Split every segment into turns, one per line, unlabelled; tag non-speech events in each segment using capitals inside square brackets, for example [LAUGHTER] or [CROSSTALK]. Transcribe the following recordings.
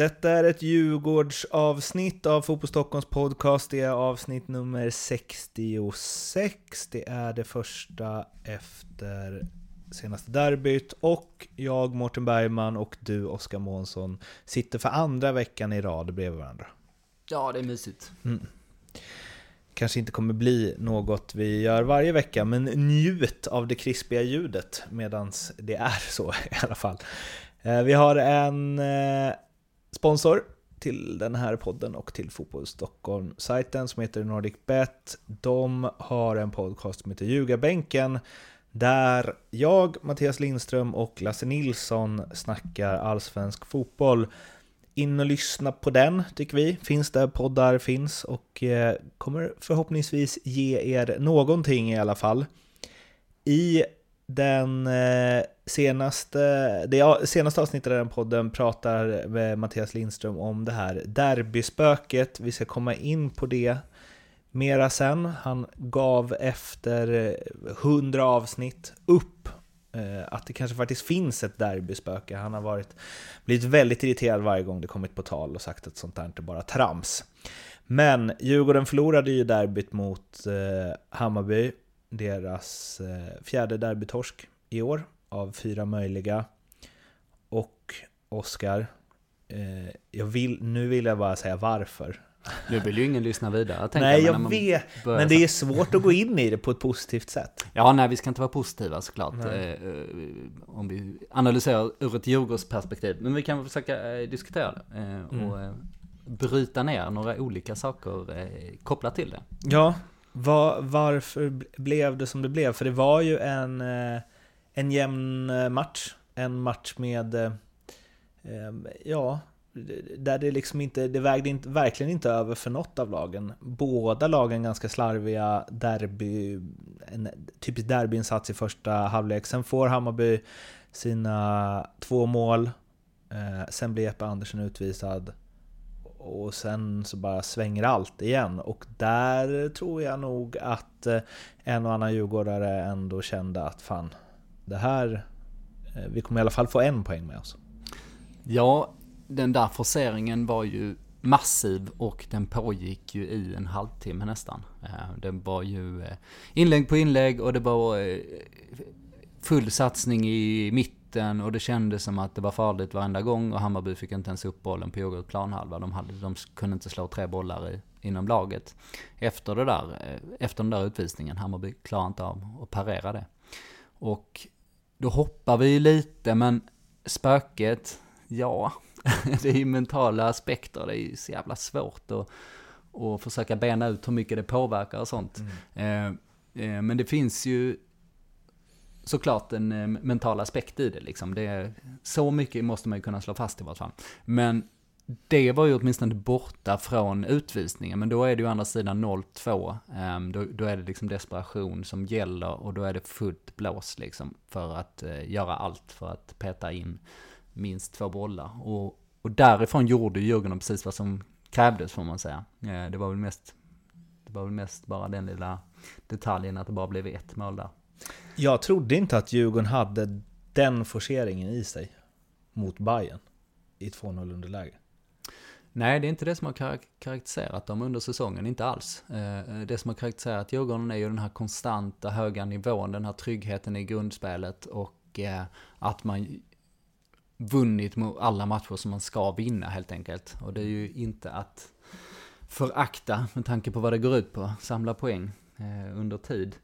Detta är ett Djurgårdsavsnitt av Fotboll Stockholms podcast. Det är avsnitt nummer 66. Det är det första efter senaste derbyt. Och jag, Mårten Bergman och du, Oskar Månsson, sitter för andra veckan i rad bredvid varandra.
Ja, det är mysigt.
Mm. Kanske inte kommer bli något vi gör varje vecka, men njut av det krispiga ljudet medan det är så [LAUGHS] i alla fall. Eh, vi har en eh, sponsor till den här podden och till Fotboll Stockholm-sajten som heter NordicBet. De har en podcast som heter Ljugarbänken där jag, Mattias Lindström och Lasse Nilsson snackar allsvensk fotboll. In och lyssna på den, tycker vi. Finns där poddar finns och eh, kommer förhoppningsvis ge er någonting i alla fall. I den eh, senaste, det senaste avsnittet av den podden pratar Mattias Lindström om det här derbyspöket. Vi ska komma in på det mera sen. Han gav efter eh, hundra avsnitt upp eh, att det kanske faktiskt finns ett derbyspöke. Han har varit, blivit väldigt irriterad varje gång det kommit på tal och sagt att sånt där inte bara trams. Men Djurgården förlorade ju derbyt mot eh, Hammarby, deras fjärde derbytorsk i år av fyra möjliga. Och Oskar, jag vill, nu vill jag bara säga varför.
Nu vill ju ingen lyssna vidare.
Nej, jag, jag vet. Men det är svårt att gå in i det på ett positivt sätt. [LAUGHS]
Ja, nej, vi ska inte vara positiva såklart. Eh, om vi analyserar ur ett Djurgårdsperspektiv. Men vi kan försöka eh, diskutera det. Eh, och mm. bryta ner några olika saker eh, kopplat till det.
Ja, var, varför blev det som det blev? För det var ju en, eh, en jämn eh, match. En match med, eh, eh, ja, där det liksom inte, det vägde inte, verkligen inte över för något av lagen. Båda lagen ganska slarviga derby, en typisk derbyinsats i första halvlek. Sen får Hammarby sina två mål, eh, sen blir Jeppe Andersen utvisad och sen så bara svänger allt igen. Och där tror jag nog att en och annan djurgårdare ändå kände att fan, det här, eh, vi kommer i alla fall få en poäng med oss.
Ja, den där forceringen var ju massiv och den pågick ju i en halvtimme nästan. Eh, det var ju eh, inlägg på inlägg och det var full satsning i mitten och det kändes som att det var farligt varenda gång och Hammarby fick inte ens upp bollen på Djurgårds planhalva. De, hade, de kunde inte slå tre bollar i, inom laget. Efter det där, efter den där utvisningen, Hammarby klarade inte av att parera det. Och då hoppar vi lite men spöket, ja, [LAUGHS] det är ju mentala aspekter, det är ju så jävla svårt att, att försöka bena ut hur mycket det påverkar och sånt. Mm. Eh, eh, men det finns ju såklart en eh, mental aspekt i det liksom. Det är, så mycket måste man ju kunna slå fast i vart fall. Men det var ju åtminstone borta från utvisningen, men då är det ju andra sidan 0-2. Um, ehm, då, då, är det liksom desperation som gäller och då är det fullt blås liksom för att uh, göra allt för att peta in minst två bollar. Och, och därifrån gjorde Djurgården precis vad som krävdes får man säga. Eh, det var väl mest, det var väl mest bara den lilla detaljen att det bara blev ett mål där.
Jag trodde inte att Djurgården hade den forceringen i sig mot Bayern i 2-0 underläge.
Nej, det är inte det som har karaktäriserat dem under säsongen, inte alls. Eh, eh, det som har karaktäriserat Djurgården är ju den här konstanta höga nivån, den här tryggheten i grundspelet och eh, att man vunnit alla matcher som man ska vinna helt enkelt. Och det är ju inte att förakta med tanke på vad det går ut på, samla poäng eh, under tid.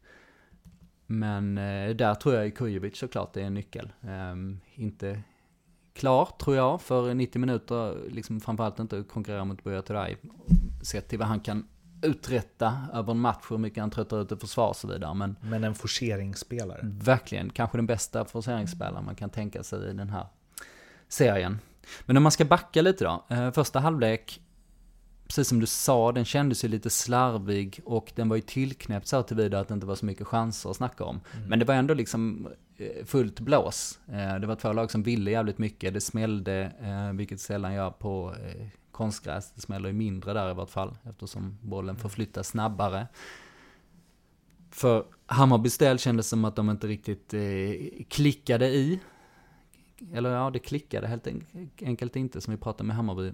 Men eh, där tror jag Kujovic såklart är en nyckel. Eh, inte klar, tror jag, för 90 minuter, liksom framförallt inte konkurrera mot Buya Turay. Sett till vad han kan uträtta över en match, hur mycket han tröttar ut i försvar och så vidare. Men,
men en forceringsspelare.
Verkligen, kanske den bästa forceringsspelaren man kan tänka sig i den här serien. Men om man ska backa lite då. Eh, första halvlek, precis som du sa, den kändes ju lite slarvig och den var ju tillknäppt så tillvida att det inte var så mycket chanser att snacka om. Mm. Men det var ändå liksom eh, fullt blås. Eh, det var två lag som ville jävligt mycket. Det smällde, vilket sällan gör på konstgräs. Det smäller ju mindre där i vart fall, eftersom bollen förflyttas snabbare. För Hammarbys del kändes som att de inte riktigt klickade i eller ja, det klickade helt enkelt inte som vi pratade med Hammarby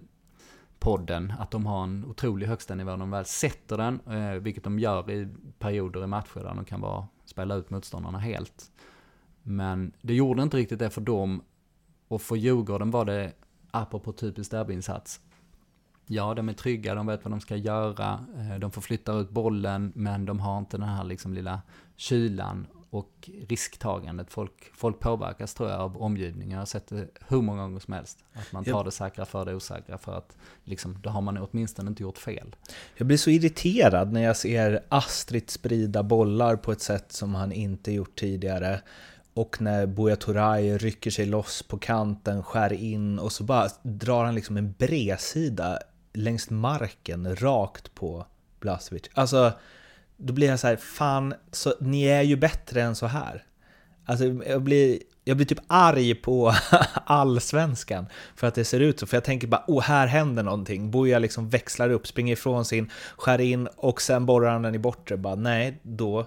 podden, att de har en otrolig högsta nivå. De väl sätter den, eh, vilket de gör i perioder i matcher där de kan bara spela ut motståndarna helt. Men det gjorde inte riktigt det för dem. Och för Djurgården var det, apropå typisk derbyinsats, ja, de är trygga, de vet vad de ska göra, eh, de får flytta ut bollen, men de har inte den här liksom lilla kylan och risktagandet. Folk, folk påverkas tror jag av omgivningen. Jag har sett det hur många gånger som helst. Att man tar jag, det säkra för det osäkra för att liksom, då har man åtminstone inte gjort fel.
Jag blir så irriterad när jag ser Astrid sprida bollar på ett sätt som han inte gjort tidigare. Och när Buya Turay rycker sig loss på kanten, skär in och så bara drar han liksom en bredsida längs marken rakt på Blasevic. Alltså, då blir jag så här, fan, så, ni är ju bättre än så här. Alltså, jag blir, jag blir typ arg på [LAUGHS] allsvenskan för att det ser ut så. För jag tänker bara, åh, här händer någonting. Boja liksom växlar upp, springer ifrån sin, skär in och sen borrar han den i bortre. Bara, nej, då...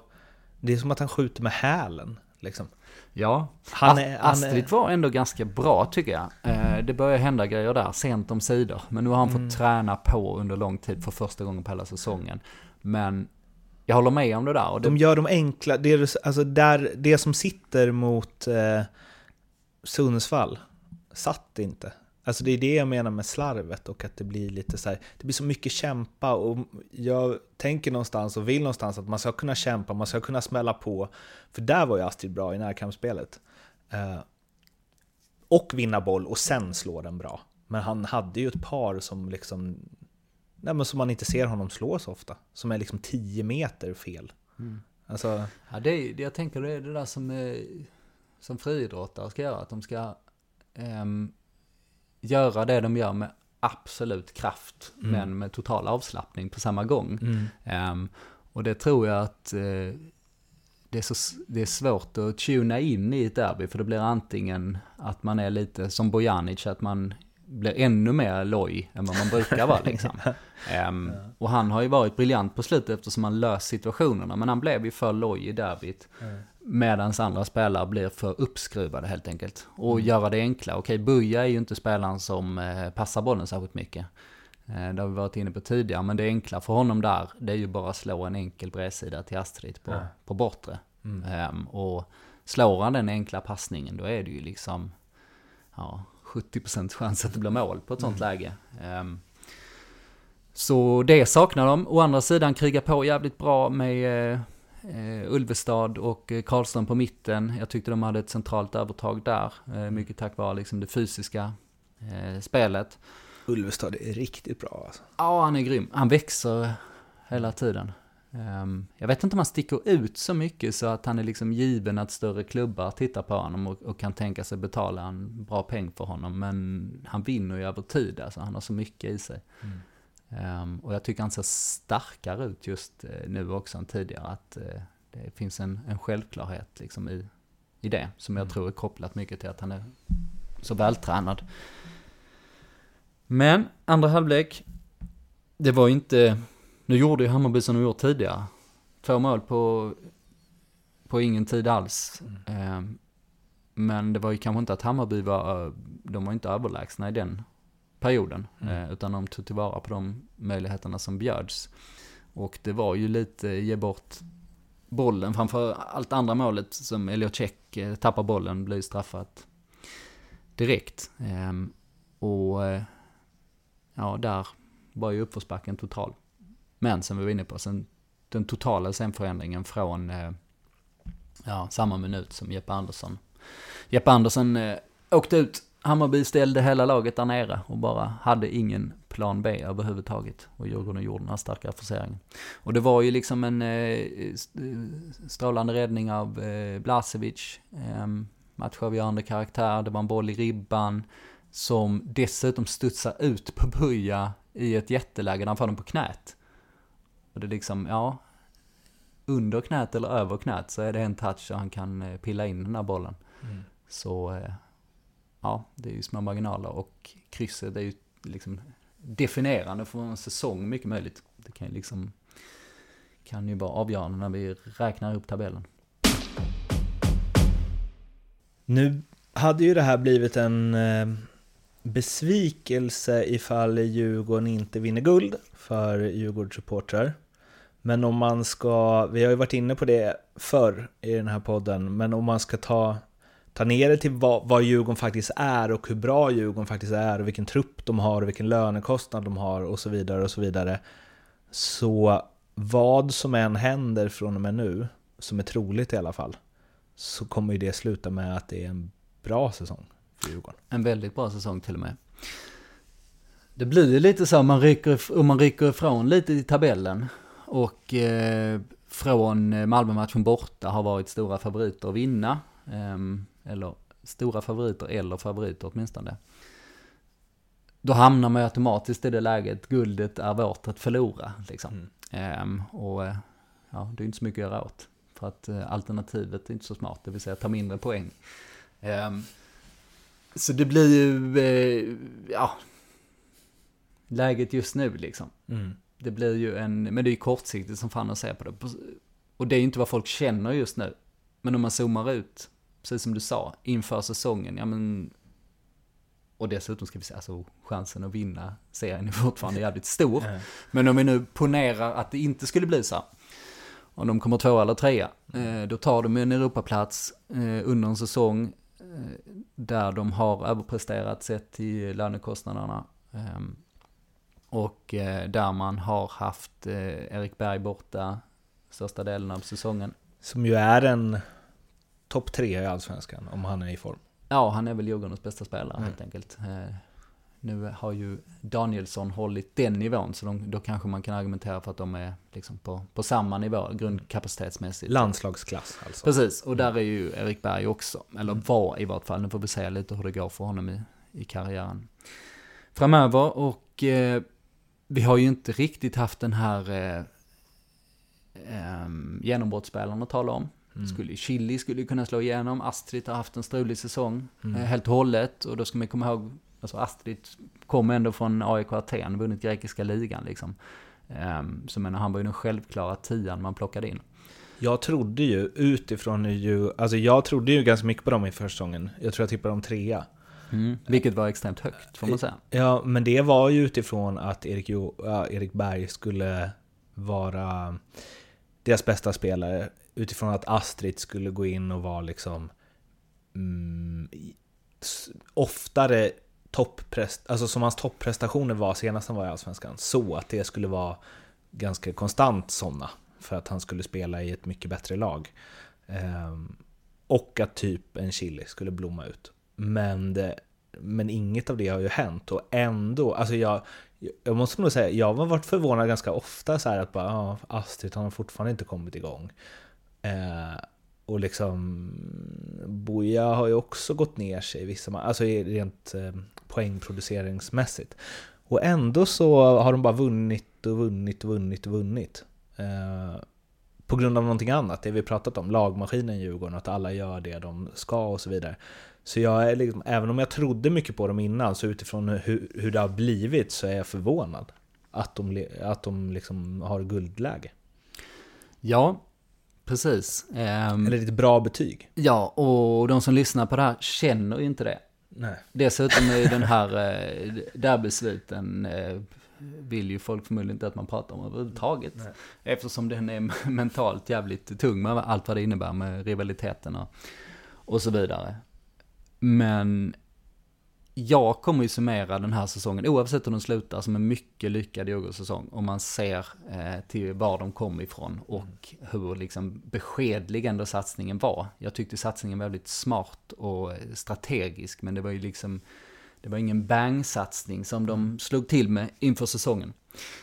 Det är som att han skjuter med hälen. Liksom.
Ja, han är, Astrid var ändå ganska bra tycker jag. Eh, det börjar hända grejer där, sent om sidor. Men nu har han mm. fått träna på under lång tid för första gången på hela säsongen. Men jag håller med om det där. Och
det... De gör de enkla, det, alltså där, det som sitter mot eh, Sundsvall satt inte. Alltså det är det jag menar med slarvet och att det blir lite så här, det blir så mycket kämpa och jag tänker någonstans och vill någonstans att man ska kunna kämpa, man ska kunna smälla på. För där var ju Astrid bra i närkampsspelet. Eh, och vinna boll och sen slå den bra. Men han hade ju ett par som liksom, nej men som man inte ser honom slå så ofta. Som är liksom 10 meter fel. Mm.
Alltså... Ja, det, det jag tänker det är det där som, eh, som friidrottare ska göra, att de ska um göra det de gör med absolut kraft, mm. men med total avslappning på samma gång. Mm. Um, och det tror jag att uh, det, är så, det är svårt att tuna in i ett derby, för det blir antingen att man är lite som Bojanic, att man blir ännu mer loj än vad man brukar vara [LAUGHS] liksom. Um, ja. Och han har ju varit briljant på slutet eftersom han löst situationerna, men han blev ju för loj i derbyt. Mm. Medan andra spelare blir för uppskruvade helt enkelt. Och mm. göra det enkla. Okej, Buja är ju inte spelaren som eh, passar bollen särskilt mycket. Eh, det har vi varit inne på tidigare. Men det enkla för honom där, det är ju bara att slå en enkel bredsida till Astrid på, ja. på bortre. Mm. Um, och slår han den enkla passningen, då är det ju liksom ja, 70% chans att det blir mål på ett sånt mm. läge. Um, så det saknar de. Å andra sidan kriga på jävligt bra med eh, eh, Ulvestad och eh, Karlström på mitten. Jag tyckte de hade ett centralt övertag där. Eh, mycket tack vare liksom det fysiska eh, spelet.
Ulvestad är riktigt bra alltså.
Ja, han är grym. Han växer hela tiden. Um, jag vet inte om han sticker ut så mycket så att han är liksom given att större klubbar tittar på honom och, och kan tänka sig betala en bra peng för honom. Men han vinner ju över tid, alltså han har så mycket i sig. Mm. Um, och jag tycker han ser starkare ut just uh, nu också än tidigare. Att uh, det finns en, en självklarhet liksom i, i det. Som jag mm. tror är kopplat mycket till att han är så vältränad. Men andra halvlek. Det var inte... Nu gjorde ju Hammarby som de gjort tidigare. Två mål på, på ingen tid alls. Mm. Um, men det var ju kanske inte att Hammarby var... De var inte överlägsna i den perioden. Mm. Eh, utan de tog tillvara på de möjligheterna som bjöds. Och det var ju lite ge bort bollen, framför allt andra målet som Elliot Check eh, tappar bollen blir straffat direkt. Ehm, och eh, ja, där var ju uppförsbacken total. Men som vi var inne på, sen, den totala scenförändringen från eh, ja, samma minut som Jeppe Andersson. Jeppe Andersson eh, åkte ut Hammarby ställde hela laget där nere och bara hade ingen plan B överhuvudtaget. Och Djurgården gjorde den här starka forceringen. Och det var ju liksom en eh, strålande räddning av eh, Blasevic. Eh, matchavgörande karaktär, det var en boll i ribban. Som dessutom studsar ut på Buja i ett jätteläge när han får den på knät. Och det är liksom, ja, under knät eller över knät så är det en touch och han kan eh, pilla in den här bollen. Mm. Så eh, ja, det är ju små marginaler och krysset är ju liksom definierande för en säsong mycket möjligt. Det kan ju liksom, kan ju vara avgörande när vi räknar upp tabellen.
Nu hade ju det här blivit en eh, besvikelse ifall Djurgården inte vinner guld för Djurgårdssupportrar. Men om man ska, vi har ju varit inne på det förr i den här podden, men om man ska ta, ta ner det till vad, vad Djurgården faktiskt är och hur bra Djurgården faktiskt är och vilken trupp de har och vilken lönekostnad de har och så vidare och så vidare. Så vad som än händer från och med nu, som är troligt i alla fall, så kommer ju det sluta med att det är en bra säsong för Djurgården.
En väldigt bra säsong till och med. Det blir ju lite så om man rycker, om man rycker ifrån lite i tabellen och eh, från Malmö-matchen borta har varit stora favoriter att vinna. Eh, eller stora favoriter eller favoriter åtminstone. Då hamnar man ju automatiskt i det läget, guldet är vårt att förlora. Liksom. Mm. Eh, och ja, det är inte så mycket att göra åt. För att eh, alternativet är inte så smart, det vill säga ta mindre poäng. Ehm, så det blir ju, eh, ja, läget just nu liksom. Mm. Det blir ju en, men det är ju kortsiktigt som fan att se på det. Och det är ju inte vad folk känner just nu. Men om man zoomar ut, precis som du sa, inför säsongen, ja men och dessutom ska vi säga, alltså chansen att vinna serien är fortfarande jävligt stor. Men om vi nu ponerar att det inte skulle bli så. Om de kommer två eller trea, eh, då tar de en Europaplats eh, under en säsong eh, där de har överpresterat sett till lönekostnaderna. Och eh, där man har haft eh, Erik Berg borta största delen av säsongen.
Som ju är en topp tre i Allsvenskan, om han är i form.
Ja, han är väl Djurgårdens bästa spelare mm. helt enkelt. Eh, nu har ju Danielsson hållit den nivån, så de, då kanske man kan argumentera för att de är liksom på, på samma nivå, grundkapacitetsmässigt.
Landslagsklass alltså.
Precis, och där är ju Erik Berg också. Eller mm. var i vart fall, nu får vi se lite hur det går för honom i, i karriären. Framöver, och eh, vi har ju inte riktigt haft den här eh, eh, genombrottsspelaren att tala om. Mm. Skulle, Chili skulle kunna slå igenom, Astrid har haft en strulig säsong mm. eh, helt och hållet. Och då ska man komma ihåg, alltså Astrid kom ändå från AIK Aten, vunnit grekiska ligan liksom. Um, så menar, han var ju den självklara tian man plockade in.
Jag trodde ju utifrån ju, alltså jag trodde ju ganska mycket på dem i försäsongen. Jag tror jag tippade dem trea.
Mm, vilket var extremt högt får man säga.
Ja, men det var ju utifrån att Erik, jo, ja, Erik Berg skulle vara deras bästa spelare. Utifrån att Astrid skulle gå in och vara liksom mm, oftare topprest, alltså som hans topprestationer var senast han var i Allsvenskan. Så att det skulle vara ganska konstant sådana. För att han skulle spela i ett mycket bättre lag. Ehm, och att typ en Chili skulle blomma ut. Men, det, men inget av det har ju hänt och ändå, alltså jag, jag måste nog säga, jag har varit förvånad ganska ofta så här att bara, ja, Astrid har fortfarande inte kommit igång. Eh, och liksom, Boja har ju också gått ner sig i vissa, alltså rent eh, poängproduceringsmässigt. Och ändå så har de bara vunnit och vunnit och vunnit och vunnit. Eh, på grund av någonting annat, det vi pratat om, lagmaskinen Djurgården, att alla gör det de ska och så vidare. Så jag är liksom, även om jag trodde mycket på dem innan, så utifrån hur, hur det har blivit så är jag förvånad. Att de, att de liksom har guldläge.
Ja, precis. Um,
Eller ett bra betyg.
Ja, och de som lyssnar på det här känner ju inte det.
Nej.
Dessutom är den här eh, derbysliten eh, vill ju folk förmodligen inte att man pratar om överhuvudtaget. Nej. Eftersom den är [LAUGHS] mentalt jävligt tung med allt vad det innebär med rivaliteterna och så vidare. Men jag kommer ju summera den här säsongen, oavsett hur den slutar, som en mycket lyckad Djurgårdssäsong. Om man ser eh, till var de kom ifrån och hur liksom beskedlig ändå satsningen var. Jag tyckte satsningen var väldigt smart och strategisk, men det var ju liksom, det var ingen bang-satsning som de slog till med inför säsongen.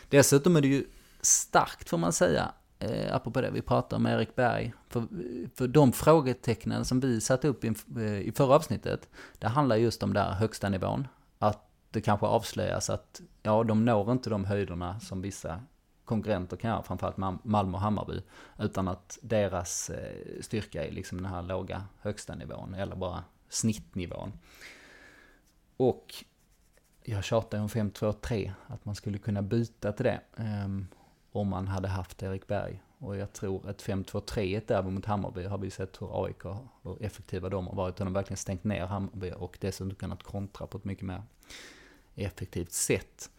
Dessutom är det ju starkt, får man säga, eh, apropå det vi pratade om Erik Berg, för, för de frågetecknen som vi satte upp i, eh, i förra avsnittet, det handlar just om där högsta nivån. Att det kanske avslöjas att, ja, de når inte de höjderna som vissa konkurrenter kan göra, framförallt Malmö och Hammarby, utan att deras eh, styrka är liksom den här låga högsta nivån, eller bara snittnivån. Och jag tjatar om 5-2-3, att man skulle kunna byta till det. Um, om man hade haft Erik Berg Och jag tror att 5-2-3 ett mot Hammarby har vi sett hur AIK, hur effektiva de har varit. De har verkligen stängt ner Hammarby och dessutom kunnat kontra på ett mycket mer effektivt sätt.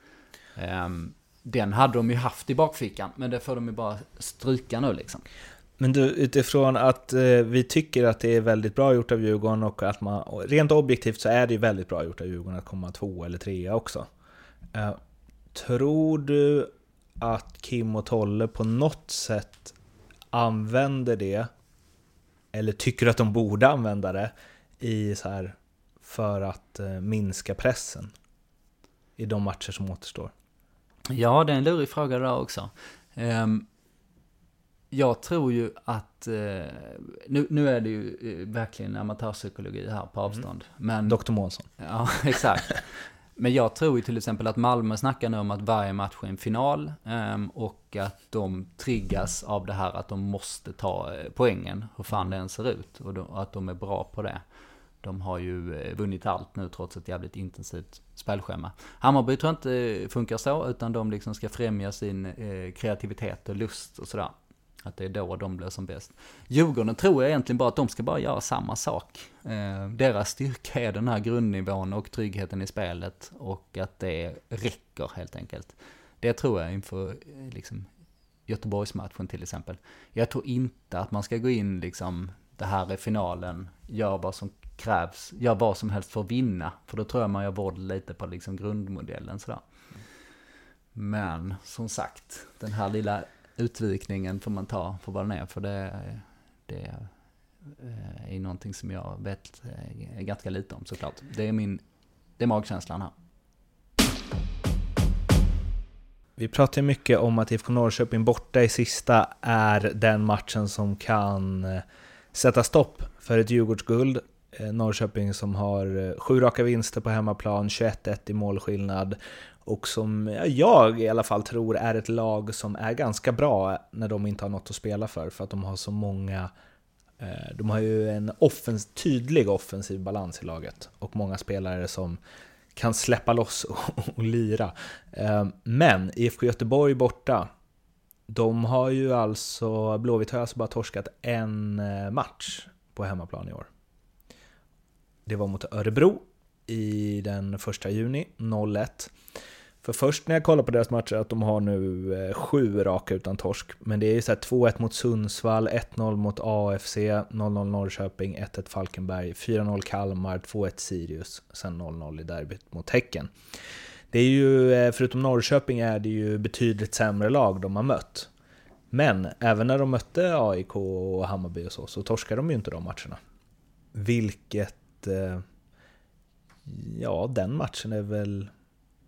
Um, den hade de ju haft i bakfickan, men det får de ju bara stryka nu liksom.
Men du, utifrån att eh, vi tycker att det är väldigt bra gjort av Djurgården och att man, och rent objektivt så är det ju väldigt bra gjort av Djurgården att komma två eller trea också. Eh, tror du att Kim och Tolle på något sätt använder det, eller tycker att de borde använda det, i så här för att eh, minska pressen i de matcher som återstår?
Ja, det är en lurig fråga där också. Um, jag tror ju att, eh, nu, nu är det ju eh, verkligen amatörpsykologi här på mm. avstånd.
Mm. Men, Dr. Månsson.
Ja, [LAUGHS] exakt. Men jag tror ju till exempel att Malmö snackar nu om att varje match är en final. Um, och att de triggas av det här att de måste ta eh, poängen, hur fan det än ser ut. Och, då, och att de är bra på det. De har ju vunnit allt nu trots ett jävligt intensivt spelschema. Hammarby tror jag inte funkar så, utan de liksom ska främja sin kreativitet och lust och sådär. Att det är då de blir som bäst. Djurgården tror jag egentligen bara att de ska bara göra samma sak. Eh, deras styrka är den här grundnivån och tryggheten i spelet och att det räcker helt enkelt. Det tror jag inför eh, liksom, Göteborgsmatchen till exempel. Jag tror inte att man ska gå in liksom, det här är finalen, gör vad som krävs, gör vad som helst för att vinna. För då tror jag man gör våld lite på liksom grundmodellen sådär. Men som sagt, den här lilla utvikningen får man ta för vad den är. För det, det eh, är någonting som jag vet eh, ganska lite om såklart. Det är min, det är magkänslan här.
Vi pratar mycket om att IFK Norrköping borta i sista är den matchen som kan eh, sätta stopp för ett Djurgårdsguld. Eh, Norrköping som har eh, sju raka vinster på hemmaplan, 21-1 i målskillnad och som jag i alla fall tror är ett lag som är ganska bra när de inte har något att spela för, för att de har så många eh, de har ju en offens tydlig offensiv balans i laget och många spelare som kan släppa loss [LAUGHS] och, lira. Men IFK Göteborg borta, de har ju alltså, Blåvitt har alltså bara torskat en match på hemmaplan i år. Det var mot Örebro i den första juni, 01. För först när jag kollar på deras matcher att de har nu eh, sju raka utan torsk. Men det är ju så 2-1 mot Sundsvall, 1-0 mot AFC, 0-0 Norrköping, 1-1 Falkenberg, 4-0 Kalmar, 2-1 Sirius, sen 0-0 i derbyt mot Häcken. Det är ju, eh, förutom Norrköping är det ju betydligt sämre lag de har mött. Men även när de mötte AIK och Hammarby och så, så torskade de ju inte de matcherna. Vilket... Eh, ja, den matchen är väl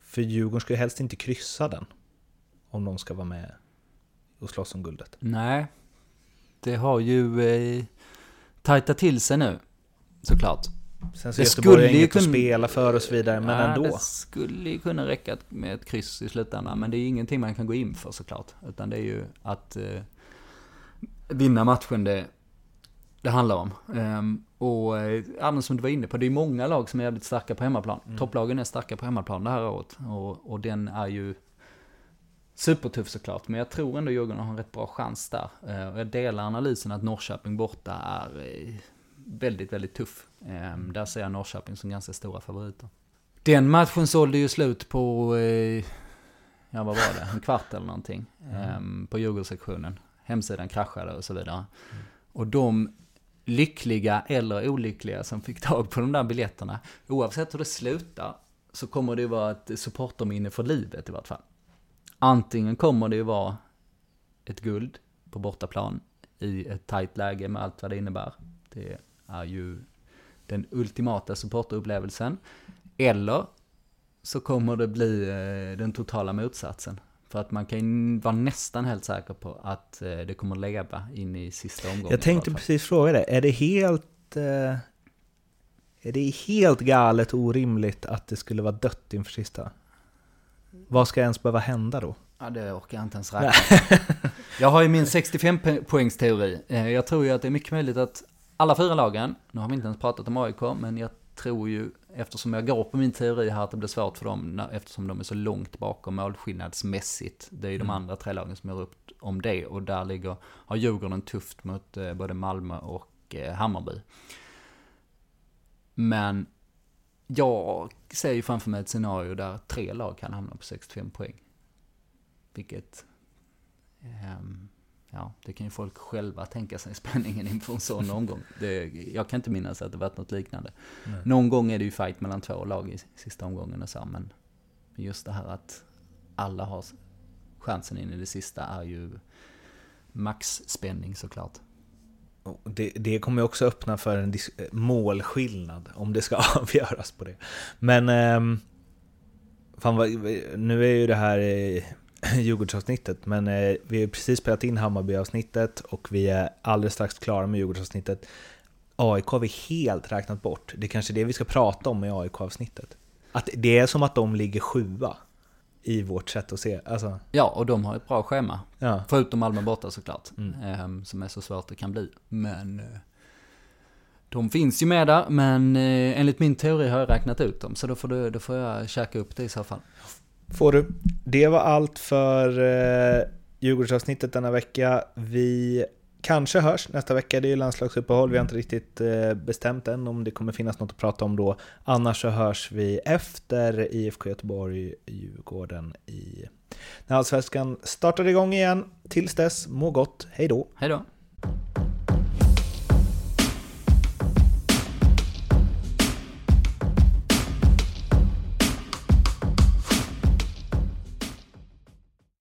för Djurgården ska ju helst inte kryssa den. Om de ska vara med och slåss om guldet.
Nej. Det har ju eh, tajtat till sig nu. Såklart.
Sen så det Göteborg inget kunna... att spela för och så vidare, men ja, ändå.
Det skulle ju kunna räcka med ett kryss i slutändan, men det är ingenting man kan gå in för såklart. Utan det är ju att eh, vinna matchen det, det handlar om. Um, och ja, som du var inne på, det är många lag som är jävligt starka på hemmaplan. Mm. Topplagen är starka på hemmaplan det här året. Och, och den är ju supertuff såklart. Men jag tror ändå Djurgården har en rätt bra chans där. Uh, och jag delar analysen att Norrköping borta är uh, väldigt, väldigt tuff. Um, där ser jag Norrköping som ganska stora favoriter. Den matchen sålde ju slut på, uh, ja vad var det, en kvart eller någonting. Mm. Um, på Djurgårdssektionen. Hemsidan kraschade och så vidare. Mm. Och de lyckliga eller olyckliga som fick tag på de där biljetterna. Oavsett hur det slutar så kommer det ju vara ett supporterminne för livet i vart fall. Antingen kommer det ju vara ett guld på bortaplan i ett tajt läge med allt vad det innebär. Det är ju den ultimata supporterupplevelsen. Eller så kommer det bli eh, den totala motsatsen. För att man kan vara nästan helt säker på att eh, det kommer leva in i sista omgången.
Jag tänkte precis fråga det. Är det helt... Eh, är det helt galet orimligt att det skulle vara dött inför sista? Vad ska ens behöva hända då?
Ja, det orkar jag inte ens räkna. [LAUGHS] jag har ju min 65 poängs teori. Eh, jag tror ju att det är mycket möjligt att alla fyra lagen, nu har vi inte ens pratat om AIK, men jag tror ju eftersom jag går på min teori här att det blir svårt för dem eftersom de är så långt bakom målskillnadsmässigt. Det är ju de mm. andra tre lagen som gör upp om det och där ligger, har Djurgården tufft mot eh, både Malmö och eh, Hammarby. Men jag ser ju framför mig ett scenario där tre lag kan hamna på 65 poäng. Vilket, um, ja, det kan ju folk själva tänka sig spänningen inför en sån omgång. Det, jag kan inte minnas att det varit något liknande. Nej. Någon gång är det ju fight mellan två lag i sista omgången och så, men just det här att alla har chansen in i det sista är ju maxspänning såklart.
Det, det kommer ju också öppna för en målskillnad om det ska [LAUGHS] avgöras på det. Men eh, fan vad, nu är ju det här [LAUGHS] Djurgårdsavsnittet, men eh, vi har precis spelat in Hammarby-avsnittet och vi är alldeles strax klara med Djurgårdsavsnittet. AIK har vi helt räknat bort. Det är kanske det vi ska prata om i AIK-avsnittet. Att det är som att de ligger sjua i vårt sätt att se. Alltså.
Ja, och de har ett bra schema. Ja. Förutom Malmö borta såklart. Mm. Eh, som är så svårt det kan bli. Men eh, de finns ju med där, men eh, enligt min teori har jag räknat ut dem. Så då får, du, då får jag käka upp det i så fall.
Får du. Det var allt för eh, Djurgårdsavsnittet denna vecka. Vi kanske hörs nästa vecka, det är ju landslagsuppehåll, vi har inte riktigt eh, bestämt än om det kommer finnas något att prata om då. Annars så hörs vi efter IFK Göteborg, Djurgården i när Allsvenskan startar igång igen. Tills dess, må gott, hej då!
Hej då!